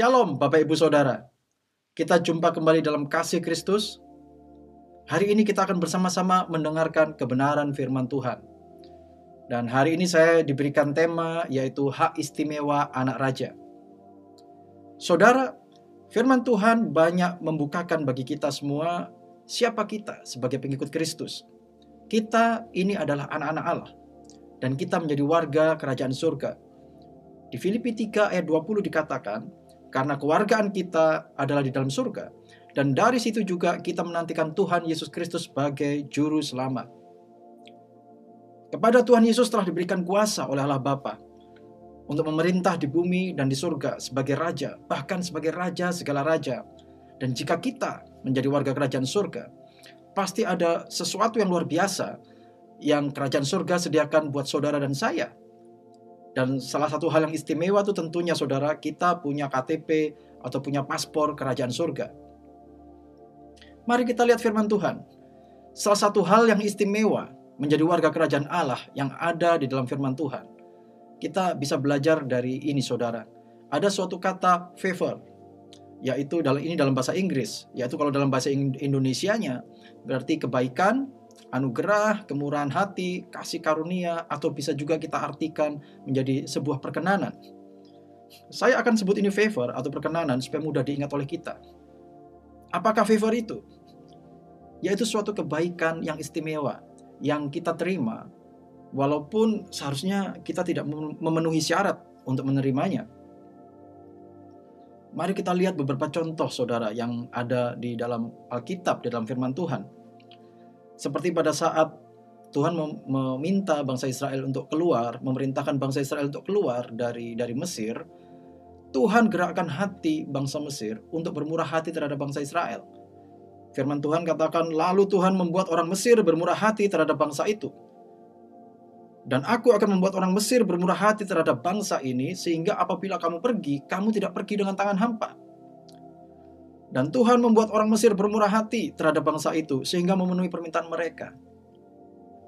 Shalom Bapak Ibu Saudara. Kita jumpa kembali dalam kasih Kristus. Hari ini kita akan bersama-sama mendengarkan kebenaran firman Tuhan. Dan hari ini saya diberikan tema yaitu hak istimewa anak raja. Saudara, firman Tuhan banyak membukakan bagi kita semua siapa kita sebagai pengikut Kristus. Kita ini adalah anak-anak Allah dan kita menjadi warga kerajaan surga. Di Filipi 3 ayat 20 dikatakan, karena kewargaan kita adalah di dalam surga, dan dari situ juga kita menantikan Tuhan Yesus Kristus sebagai juru selamat. Kepada Tuhan Yesus telah diberikan kuasa oleh Allah Bapa untuk memerintah di bumi dan di surga sebagai raja, bahkan sebagai raja segala raja. Dan jika kita menjadi warga kerajaan surga, pasti ada sesuatu yang luar biasa yang kerajaan surga sediakan buat saudara dan saya. Dan salah satu hal yang istimewa itu tentunya saudara kita punya KTP atau punya paspor kerajaan surga. Mari kita lihat firman Tuhan. Salah satu hal yang istimewa menjadi warga kerajaan Allah yang ada di dalam firman Tuhan. Kita bisa belajar dari ini saudara. Ada suatu kata favor, yaitu dalam ini dalam bahasa Inggris, yaitu kalau dalam bahasa Indonesianya berarti kebaikan, anugerah, kemurahan hati, kasih karunia, atau bisa juga kita artikan menjadi sebuah perkenanan. Saya akan sebut ini favor atau perkenanan supaya mudah diingat oleh kita. Apakah favor itu? Yaitu suatu kebaikan yang istimewa yang kita terima walaupun seharusnya kita tidak memenuhi syarat untuk menerimanya. Mari kita lihat beberapa contoh saudara yang ada di dalam Alkitab, di dalam firman Tuhan seperti pada saat Tuhan meminta bangsa Israel untuk keluar, memerintahkan bangsa Israel untuk keluar dari dari Mesir, Tuhan gerakkan hati bangsa Mesir untuk bermurah hati terhadap bangsa Israel. Firman Tuhan katakan, lalu Tuhan membuat orang Mesir bermurah hati terhadap bangsa itu. Dan aku akan membuat orang Mesir bermurah hati terhadap bangsa ini, sehingga apabila kamu pergi, kamu tidak pergi dengan tangan hampa. Dan Tuhan membuat orang Mesir bermurah hati terhadap bangsa itu sehingga memenuhi permintaan mereka.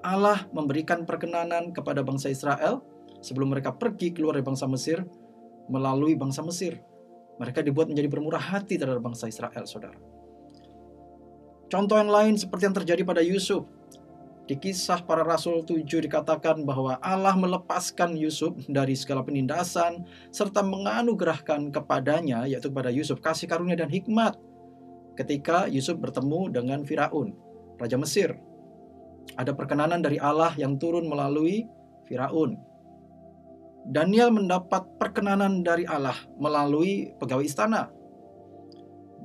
Allah memberikan perkenanan kepada bangsa Israel sebelum mereka pergi keluar dari bangsa Mesir melalui bangsa Mesir. Mereka dibuat menjadi bermurah hati terhadap bangsa Israel, saudara. Contoh yang lain seperti yang terjadi pada Yusuf. Di kisah para rasul 7 dikatakan bahwa Allah melepaskan Yusuf dari segala penindasan serta menganugerahkan kepadanya yaitu kepada Yusuf kasih karunia dan hikmat ketika Yusuf bertemu dengan Firaun, raja Mesir. Ada perkenanan dari Allah yang turun melalui Firaun. Daniel mendapat perkenanan dari Allah melalui pegawai istana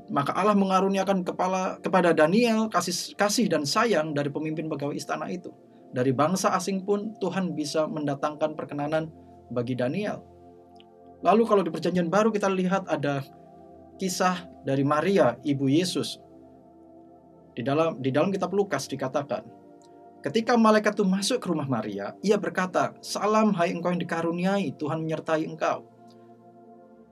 maka Allah mengaruniakan kepala kepada Daniel kasih kasih dan sayang dari pemimpin pegawai istana itu. Dari bangsa asing pun Tuhan bisa mendatangkan perkenanan bagi Daniel. Lalu kalau di perjanjian baru kita lihat ada kisah dari Maria, ibu Yesus. Di dalam di dalam kitab Lukas dikatakan, ketika malaikat itu masuk ke rumah Maria, ia berkata, "Salam hai engkau yang dikaruniai, Tuhan menyertai engkau."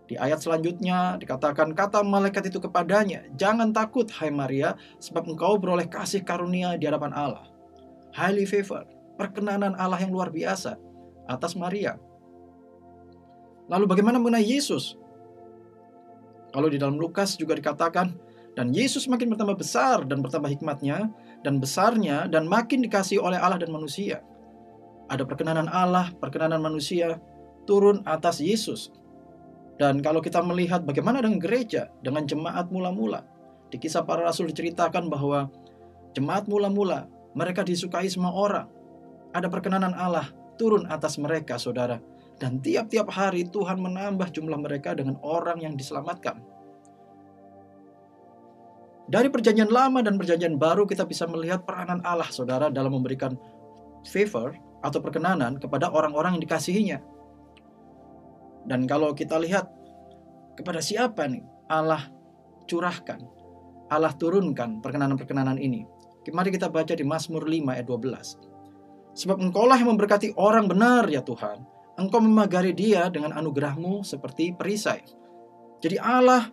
Di ayat selanjutnya dikatakan kata malaikat itu kepadanya, "Jangan takut hai Maria, sebab engkau beroleh kasih karunia di hadapan Allah." Highly favor, perkenanan Allah yang luar biasa atas Maria. Lalu bagaimana mengenai Yesus? Kalau di dalam Lukas juga dikatakan, dan Yesus makin bertambah besar dan bertambah hikmatnya, dan besarnya, dan makin dikasih oleh Allah dan manusia. Ada perkenanan Allah, perkenanan manusia, turun atas Yesus dan kalau kita melihat bagaimana dengan gereja, dengan jemaat mula-mula, di kisah para rasul diceritakan bahwa jemaat mula-mula mereka disukai semua orang. Ada perkenanan Allah turun atas mereka, saudara. Dan tiap-tiap hari Tuhan menambah jumlah mereka dengan orang yang diselamatkan. Dari perjanjian lama dan perjanjian baru kita bisa melihat peranan Allah, saudara, dalam memberikan favor atau perkenanan kepada orang-orang yang dikasihinya. Dan kalau kita lihat kepada siapa nih Allah curahkan, Allah turunkan perkenanan-perkenanan ini. Mari kita baca di Mazmur 5 ayat 12. Sebab engkaulah yang memberkati orang benar ya Tuhan. Engkau memagari dia dengan anugerahmu seperti perisai. Jadi Allah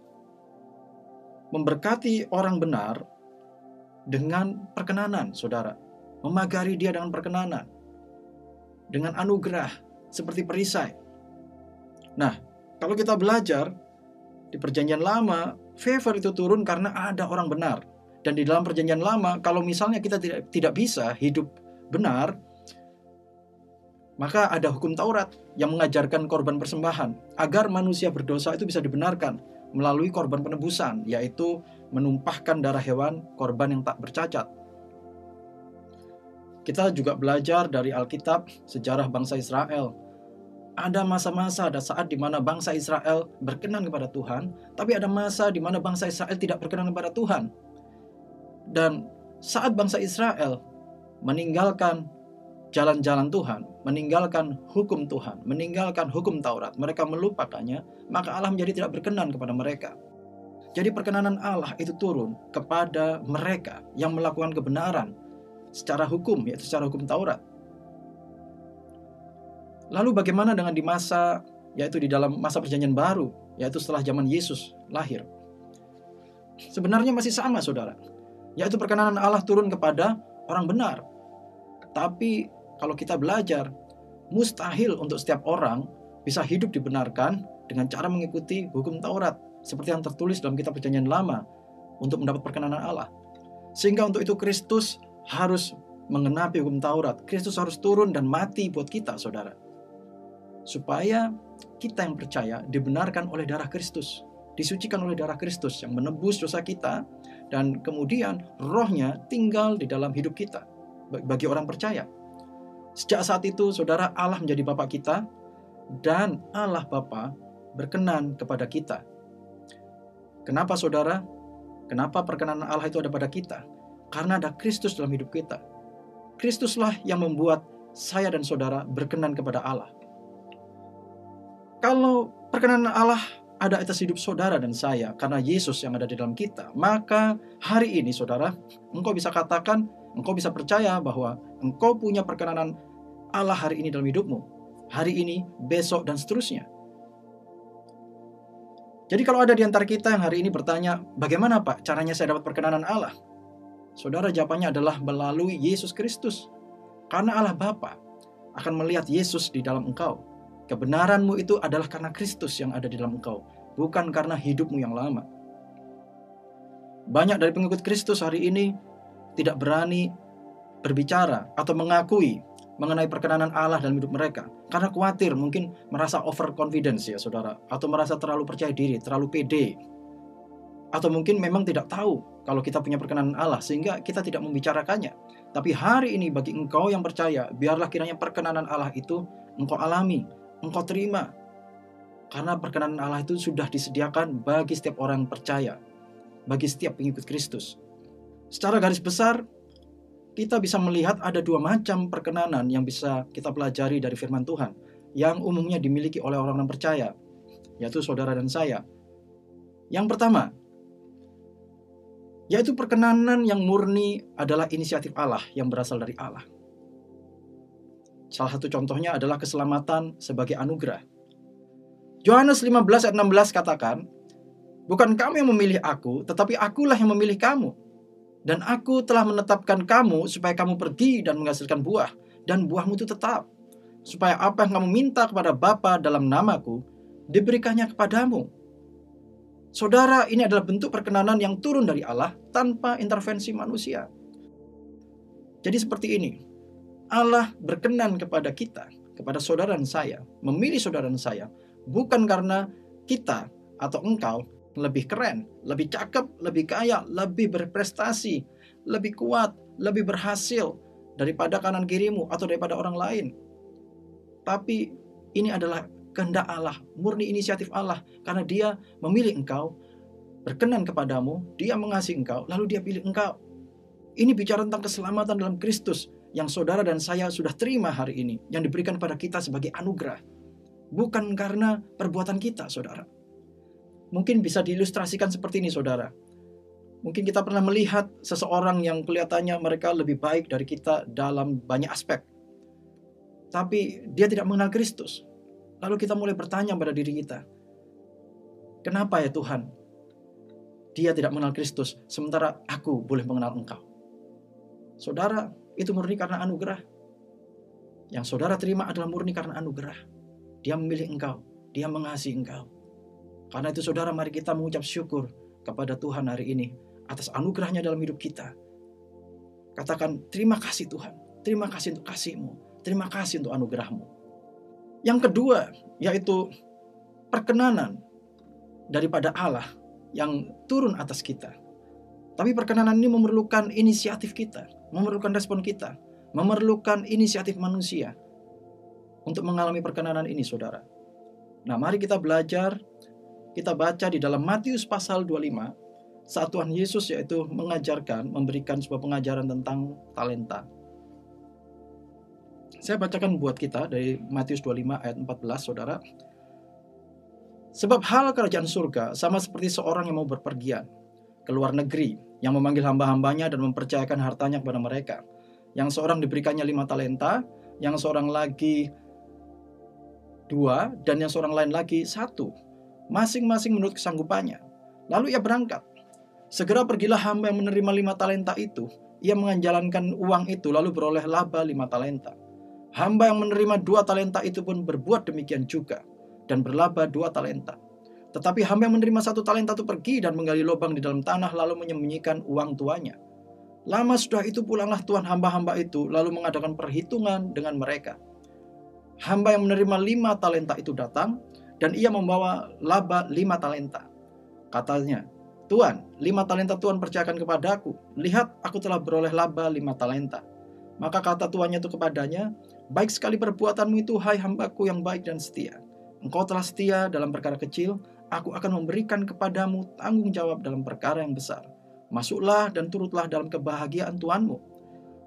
memberkati orang benar dengan perkenanan, saudara. Memagari dia dengan perkenanan. Dengan anugerah seperti perisai. Nah, kalau kita belajar, Di perjanjian lama, favor itu turun karena ada orang benar. Dan di dalam perjanjian lama, kalau misalnya kita tidak tidak bisa hidup benar, maka ada hukum Taurat yang mengajarkan korban persembahan agar manusia berdosa itu bisa dibenarkan melalui korban penebusan, yaitu menumpahkan darah hewan korban yang tak bercacat. Kita juga belajar dari Alkitab sejarah bangsa Israel. Ada masa-masa, ada saat di mana bangsa Israel berkenan kepada Tuhan, tapi ada masa di mana bangsa Israel tidak berkenan kepada Tuhan. Dan saat bangsa Israel meninggalkan jalan-jalan Tuhan, meninggalkan hukum Tuhan, meninggalkan hukum Taurat, mereka melupakannya, maka Allah menjadi tidak berkenan kepada mereka. Jadi perkenanan Allah itu turun kepada mereka yang melakukan kebenaran secara hukum, yaitu secara hukum Taurat. Lalu bagaimana dengan di masa, yaitu di dalam masa perjanjian baru, yaitu setelah zaman Yesus lahir? Sebenarnya masih sama saudara, yaitu perkenanan Allah turun kepada orang benar. Tapi kalau kita belajar, mustahil untuk setiap orang bisa hidup dibenarkan dengan cara mengikuti hukum Taurat seperti yang tertulis dalam kitab perjanjian lama untuk mendapat perkenanan Allah. Sehingga untuk itu Kristus harus mengenapi hukum Taurat. Kristus harus turun dan mati buat kita, saudara. Supaya kita yang percaya dibenarkan oleh darah Kristus. Disucikan oleh darah Kristus yang menebus dosa kita. Dan kemudian rohnya tinggal di dalam hidup kita. Bagi orang percaya. Sejak saat itu, saudara Allah menjadi Bapak kita, dan Allah Bapa berkenan kepada kita. Kenapa saudara? Kenapa perkenanan Allah itu ada pada kita? Karena ada Kristus dalam hidup kita. Kristuslah yang membuat saya dan saudara berkenan kepada Allah. Kalau perkenanan Allah ada atas hidup saudara dan saya karena Yesus yang ada di dalam kita, maka hari ini saudara, engkau bisa katakan Engkau bisa percaya bahwa engkau punya perkenanan Allah hari ini dalam hidupmu. Hari ini, besok, dan seterusnya. Jadi kalau ada di antara kita yang hari ini bertanya, bagaimana Pak caranya saya dapat perkenanan Allah? Saudara jawabannya adalah melalui Yesus Kristus. Karena Allah Bapa akan melihat Yesus di dalam engkau. Kebenaranmu itu adalah karena Kristus yang ada di dalam engkau, bukan karena hidupmu yang lama. Banyak dari pengikut Kristus hari ini tidak berani berbicara atau mengakui mengenai perkenanan Allah dalam hidup mereka karena khawatir mungkin merasa overconfidence ya saudara atau merasa terlalu percaya diri terlalu pede atau mungkin memang tidak tahu kalau kita punya perkenanan Allah sehingga kita tidak membicarakannya tapi hari ini bagi engkau yang percaya biarlah kiranya perkenanan Allah itu engkau alami engkau terima karena perkenanan Allah itu sudah disediakan bagi setiap orang percaya bagi setiap pengikut Kristus Secara garis besar, kita bisa melihat ada dua macam perkenanan yang bisa kita pelajari dari firman Tuhan, yang umumnya dimiliki oleh orang-orang percaya, yaitu saudara dan saya. Yang pertama, yaitu perkenanan yang murni adalah inisiatif Allah yang berasal dari Allah. Salah satu contohnya adalah keselamatan sebagai anugerah. Yohanes 15 ayat 16 katakan, Bukan kamu yang memilih aku, tetapi akulah yang memilih kamu dan aku telah menetapkan kamu supaya kamu pergi dan menghasilkan buah. Dan buahmu itu tetap. Supaya apa yang kamu minta kepada Bapa dalam namaku, diberikannya kepadamu. Saudara, ini adalah bentuk perkenanan yang turun dari Allah tanpa intervensi manusia. Jadi seperti ini. Allah berkenan kepada kita, kepada saudara dan saya, memilih saudara dan saya, bukan karena kita atau engkau lebih keren, lebih cakep, lebih kaya, lebih berprestasi, lebih kuat, lebih berhasil daripada kanan kirimu atau daripada orang lain. Tapi ini adalah kehendak Allah, murni inisiatif Allah karena dia memilih engkau, berkenan kepadamu, dia mengasihi engkau, lalu dia pilih engkau. Ini bicara tentang keselamatan dalam Kristus yang saudara dan saya sudah terima hari ini, yang diberikan pada kita sebagai anugerah. Bukan karena perbuatan kita, saudara Mungkin bisa diilustrasikan seperti ini, saudara. Mungkin kita pernah melihat seseorang yang kelihatannya mereka lebih baik dari kita dalam banyak aspek. Tapi dia tidak mengenal Kristus. Lalu kita mulai bertanya pada diri kita, kenapa ya Tuhan? Dia tidak mengenal Kristus, sementara aku boleh mengenal Engkau. Saudara, itu murni karena anugerah. Yang saudara terima adalah murni karena anugerah. Dia memilih engkau, dia mengasihi engkau. Karena itu saudara mari kita mengucap syukur kepada Tuhan hari ini atas anugerahnya dalam hidup kita. Katakan terima kasih Tuhan, terima kasih untuk kasihmu, terima kasih untuk anugerahmu. Yang kedua yaitu perkenanan daripada Allah yang turun atas kita. Tapi perkenanan ini memerlukan inisiatif kita, memerlukan respon kita, memerlukan inisiatif manusia untuk mengalami perkenanan ini, saudara. Nah, mari kita belajar, kita baca di dalam Matius pasal 25, saat Tuhan Yesus yaitu mengajarkan, memberikan sebuah pengajaran tentang talenta. Saya bacakan buat kita dari Matius 25 ayat 14, saudara. Sebab hal kerajaan surga sama seperti seorang yang mau berpergian ke luar negeri, yang memanggil hamba-hambanya dan mempercayakan hartanya kepada mereka. Yang seorang diberikannya lima talenta, yang seorang lagi dua, dan yang seorang lain lagi satu. Masing-masing menurut kesanggupannya. Lalu ia berangkat. Segera pergilah hamba yang menerima lima talenta itu. Ia menjalankan uang itu lalu beroleh laba lima talenta. Hamba yang menerima dua talenta itu pun berbuat demikian juga dan berlaba dua talenta. Tetapi hamba yang menerima satu talenta itu pergi dan menggali lubang di dalam tanah lalu menyembunyikan uang tuanya. Lama sudah itu pulanglah tuan hamba-hamba itu lalu mengadakan perhitungan dengan mereka. Hamba yang menerima lima talenta itu datang dan ia membawa laba lima talenta. Katanya, Tuan, lima talenta Tuhan percayakan kepadaku. Lihat, aku telah beroleh laba lima talenta. Maka kata tuannya itu kepadanya, Baik sekali perbuatanmu itu, hai hambaku yang baik dan setia. Engkau telah setia dalam perkara kecil, aku akan memberikan kepadamu tanggung jawab dalam perkara yang besar Masuklah dan turutlah dalam kebahagiaan Tuanmu.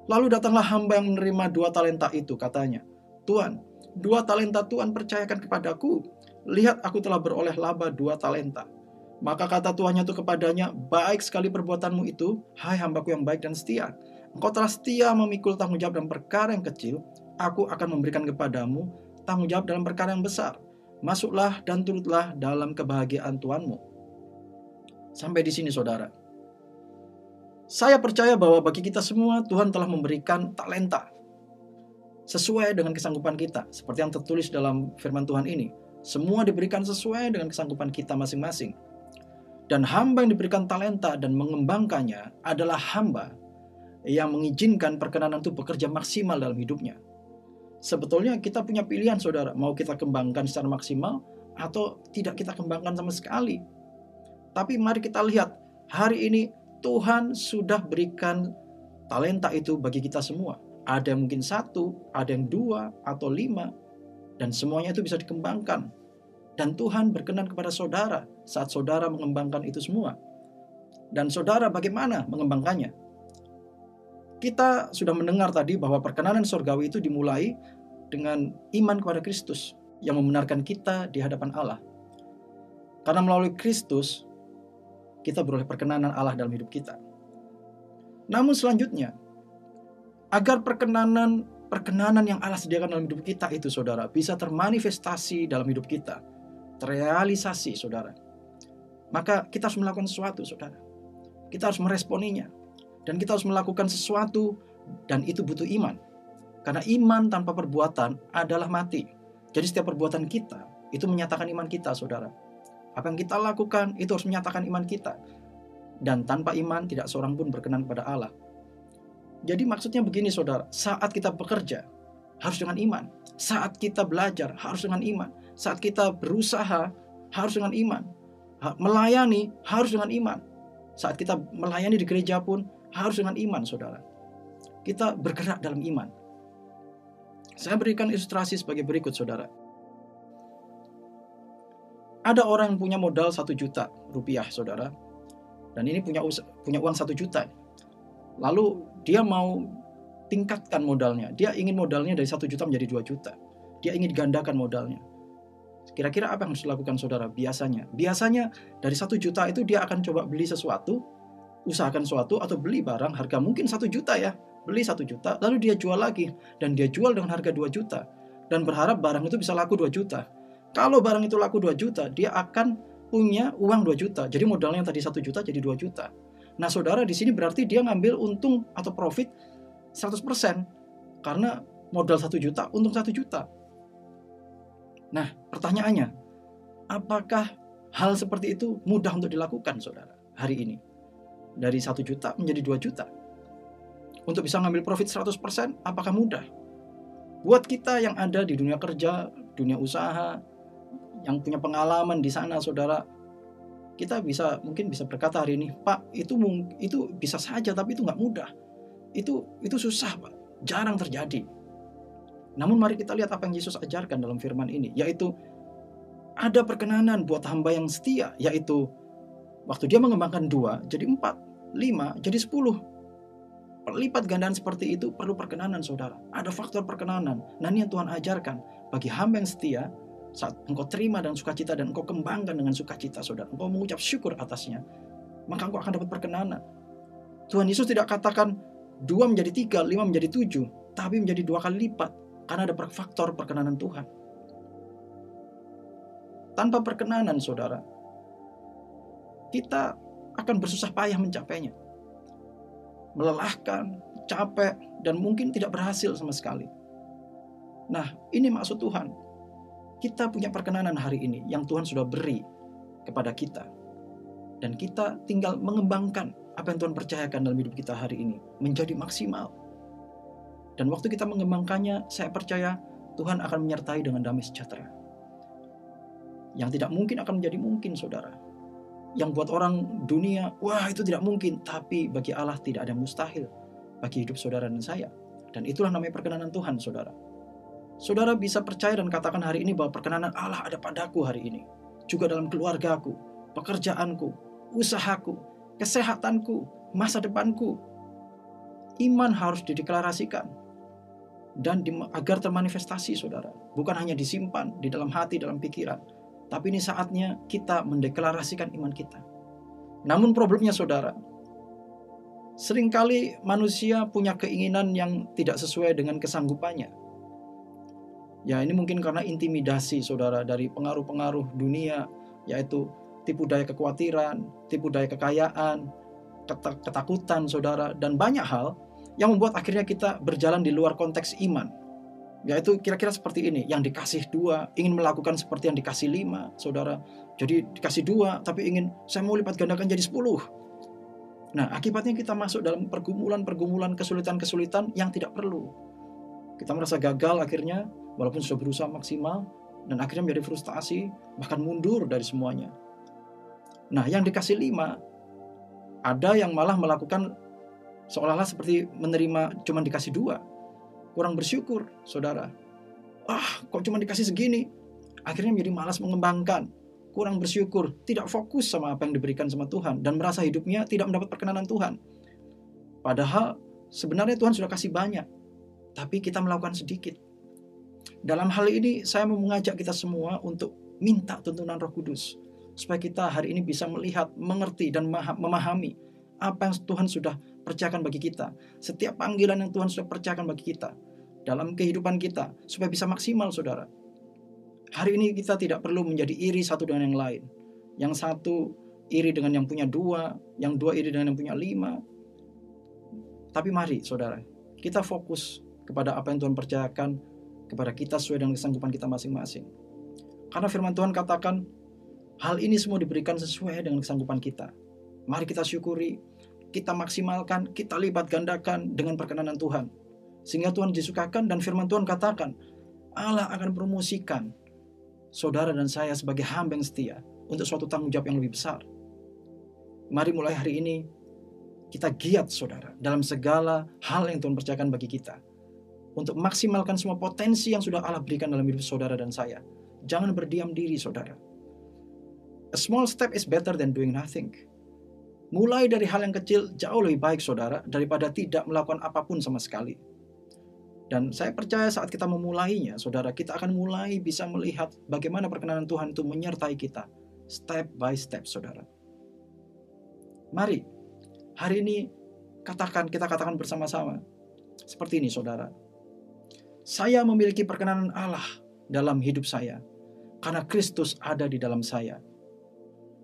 Lalu datanglah hamba yang menerima dua talenta itu, katanya. Tuan, dua talenta Tuhan percayakan kepadaku. Lihat aku telah beroleh laba dua talenta. Maka kata tuannya itu kepadanya, baik sekali perbuatanmu itu, hai hambaku yang baik dan setia. Engkau telah setia memikul tanggung jawab dalam perkara yang kecil, aku akan memberikan kepadamu tanggung jawab dalam perkara yang besar. Masuklah dan turutlah dalam kebahagiaan Tuanmu. Sampai di sini saudara. Saya percaya bahwa bagi kita semua Tuhan telah memberikan talenta sesuai dengan kesanggupan kita, seperti yang tertulis dalam firman Tuhan ini. Semua diberikan sesuai dengan kesanggupan kita masing-masing. Dan hamba yang diberikan talenta dan mengembangkannya adalah hamba yang mengizinkan perkenanan itu bekerja maksimal dalam hidupnya. Sebetulnya kita punya pilihan saudara, mau kita kembangkan secara maksimal atau tidak kita kembangkan sama sekali. Tapi mari kita lihat, hari ini Tuhan sudah berikan talenta itu bagi kita semua. Ada yang mungkin satu, ada yang dua, atau lima. Dan semuanya itu bisa dikembangkan. Dan Tuhan berkenan kepada saudara saat saudara mengembangkan itu semua. Dan saudara bagaimana mengembangkannya? Kita sudah mendengar tadi bahwa perkenanan surgawi itu dimulai dengan iman kepada Kristus yang membenarkan kita di hadapan Allah. Karena melalui Kristus, kita beroleh perkenanan Allah dalam hidup kita. Namun selanjutnya, agar perkenanan perkenanan yang Allah sediakan dalam hidup kita itu saudara bisa termanifestasi dalam hidup kita, terrealisasi saudara. Maka kita harus melakukan sesuatu saudara. Kita harus meresponinya dan kita harus melakukan sesuatu dan itu butuh iman. Karena iman tanpa perbuatan adalah mati. Jadi setiap perbuatan kita itu menyatakan iman kita, saudara. Apa yang kita lakukan itu harus menyatakan iman kita. Dan tanpa iman tidak seorang pun berkenan kepada Allah. Jadi maksudnya begini saudara, saat kita bekerja harus dengan iman. Saat kita belajar harus dengan iman. Saat kita berusaha harus dengan iman. Melayani harus dengan iman. Saat kita melayani di gereja pun harus dengan iman saudara. Kita bergerak dalam iman. Saya berikan ilustrasi sebagai berikut saudara. Ada orang yang punya modal satu juta rupiah, saudara, dan ini punya punya uang satu juta. Lalu dia mau tingkatkan modalnya. Dia ingin modalnya dari satu juta menjadi dua juta. Dia ingin gandakan modalnya. Kira-kira apa yang harus dilakukan saudara? Biasanya, biasanya dari satu juta itu dia akan coba beli sesuatu, usahakan sesuatu atau beli barang harga mungkin satu juta ya, beli satu juta, lalu dia jual lagi dan dia jual dengan harga dua juta dan berharap barang itu bisa laku dua juta. Kalau barang itu laku 2 juta, dia akan punya uang 2 juta. Jadi modalnya yang tadi 1 juta jadi 2 juta. Nah, saudara di sini berarti dia ngambil untung atau profit 100% karena modal 1 juta, untung 1 juta. Nah, pertanyaannya, apakah Hal seperti itu mudah untuk dilakukan, saudara, hari ini. Dari satu juta menjadi dua juta. Untuk bisa ngambil profit 100%, apakah mudah? Buat kita yang ada di dunia kerja, dunia usaha, yang punya pengalaman di sana, saudara, kita bisa mungkin bisa berkata hari ini, Pak, itu itu bisa saja, tapi itu nggak mudah. Itu itu susah, Pak. Jarang terjadi. Namun mari kita lihat apa yang Yesus ajarkan dalam firman ini, yaitu ada perkenanan buat hamba yang setia, yaitu waktu dia mengembangkan dua jadi empat, lima jadi sepuluh. Perlipat gandaan seperti itu perlu perkenanan saudara. Ada faktor perkenanan. Nah ini yang Tuhan ajarkan. Bagi hamba yang setia, saat engkau terima dengan sukacita dan engkau kembangkan dengan sukacita saudara. Engkau mengucap syukur atasnya. Maka engkau akan dapat perkenanan. Tuhan Yesus tidak katakan dua menjadi tiga, lima menjadi tujuh. Tapi menjadi dua kali lipat. Karena ada faktor perkenanan Tuhan. Tanpa perkenanan, saudara, kita akan bersusah payah mencapainya. Melelahkan, capek, dan mungkin tidak berhasil sama sekali. Nah, ini maksud Tuhan. Kita punya perkenanan hari ini yang Tuhan sudah beri kepada kita. Dan kita tinggal mengembangkan apa yang Tuhan percayakan dalam hidup kita hari ini menjadi maksimal. Dan waktu kita mengembangkannya, saya percaya Tuhan akan menyertai dengan damai sejahtera. Yang tidak mungkin akan menjadi mungkin, saudara. Yang buat orang dunia, wah itu tidak mungkin. Tapi bagi Allah tidak ada mustahil bagi hidup saudara dan saya. Dan itulah namanya perkenanan Tuhan, saudara. Saudara bisa percaya dan katakan hari ini bahwa perkenanan Allah ada padaku hari ini. Juga dalam keluargaku, pekerjaanku, usahaku, kesehatanku, masa depanku. Iman harus dideklarasikan dan di, agar termanifestasi saudara. Bukan hanya disimpan di dalam hati, dalam pikiran, tapi ini saatnya kita mendeklarasikan iman kita. Namun problemnya saudara, sering kali manusia punya keinginan yang tidak sesuai dengan kesanggupannya. Ya ini mungkin karena intimidasi saudara dari pengaruh-pengaruh dunia, yaitu tipu daya kekhawatiran, tipu daya kekayaan, ketakutan saudara, dan banyak hal yang membuat akhirnya kita berjalan di luar konteks iman yaitu kira-kira seperti ini. Yang dikasih dua ingin melakukan seperti yang dikasih lima saudara. Jadi dikasih dua tapi ingin saya mau lipat gandakan jadi sepuluh. Nah akibatnya kita masuk dalam pergumulan-pergumulan kesulitan-kesulitan yang tidak perlu. Kita merasa gagal akhirnya walaupun sudah berusaha maksimal dan akhirnya menjadi frustasi bahkan mundur dari semuanya. Nah yang dikasih lima ada yang malah melakukan seolah-olah seperti menerima cuma dikasih dua kurang bersyukur, saudara. Ah, kok cuma dikasih segini? Akhirnya menjadi malas mengembangkan, kurang bersyukur, tidak fokus sama apa yang diberikan sama Tuhan, dan merasa hidupnya tidak mendapat perkenanan Tuhan. Padahal sebenarnya Tuhan sudah kasih banyak, tapi kita melakukan sedikit. Dalam hal ini saya mau mengajak kita semua untuk minta tuntunan Roh Kudus supaya kita hari ini bisa melihat, mengerti dan memahami apa yang Tuhan sudah percayakan bagi kita. Setiap panggilan yang Tuhan sudah percayakan bagi kita dalam kehidupan kita supaya bisa maksimal saudara. Hari ini kita tidak perlu menjadi iri satu dengan yang lain. Yang satu iri dengan yang punya dua, yang dua iri dengan yang punya lima. Tapi mari saudara, kita fokus kepada apa yang Tuhan percayakan kepada kita sesuai dengan kesanggupan kita masing-masing. Karena firman Tuhan katakan, hal ini semua diberikan sesuai dengan kesanggupan kita. Mari kita syukuri, kita maksimalkan, kita lipat gandakan dengan perkenanan Tuhan. Sehingga Tuhan disukakan dan firman Tuhan katakan, Allah akan promosikan saudara dan saya sebagai hamba yang setia untuk suatu tanggung jawab yang lebih besar. Mari mulai hari ini kita giat saudara dalam segala hal yang Tuhan percayakan bagi kita. Untuk maksimalkan semua potensi yang sudah Allah berikan dalam hidup saudara dan saya. Jangan berdiam diri saudara. A small step is better than doing nothing. Mulai dari hal yang kecil jauh lebih baik saudara daripada tidak melakukan apa pun sama sekali. Dan saya percaya saat kita memulainya, saudara, kita akan mulai bisa melihat bagaimana perkenanan Tuhan itu menyertai kita. Step by step, saudara. Mari, hari ini katakan, kita katakan bersama-sama. Seperti ini, saudara. Saya memiliki perkenanan Allah dalam hidup saya. Karena Kristus ada di dalam saya.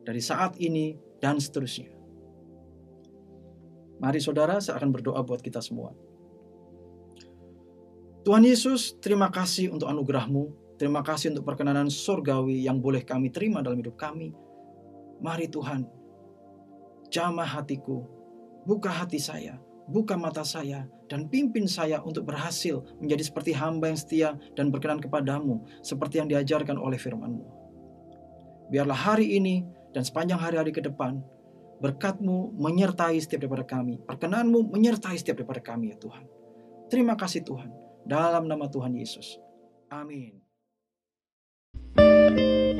Dari saat ini dan seterusnya. Mari saudara, saya akan berdoa buat kita semua. Tuhan Yesus, terima kasih untuk anugerahmu. Terima kasih untuk perkenanan surgawi yang boleh kami terima dalam hidup kami. Mari Tuhan, jamah hatiku, buka hati saya, buka mata saya, dan pimpin saya untuk berhasil menjadi seperti hamba yang setia dan berkenan kepadamu, seperti yang diajarkan oleh firmanmu. Biarlah hari ini dan sepanjang hari-hari ke depan, Berkatmu menyertai setiap daripada kami. Perkenanmu menyertai setiap daripada kami ya Tuhan. Terima kasih Tuhan. Dalam nama Tuhan Yesus. Amin. thank you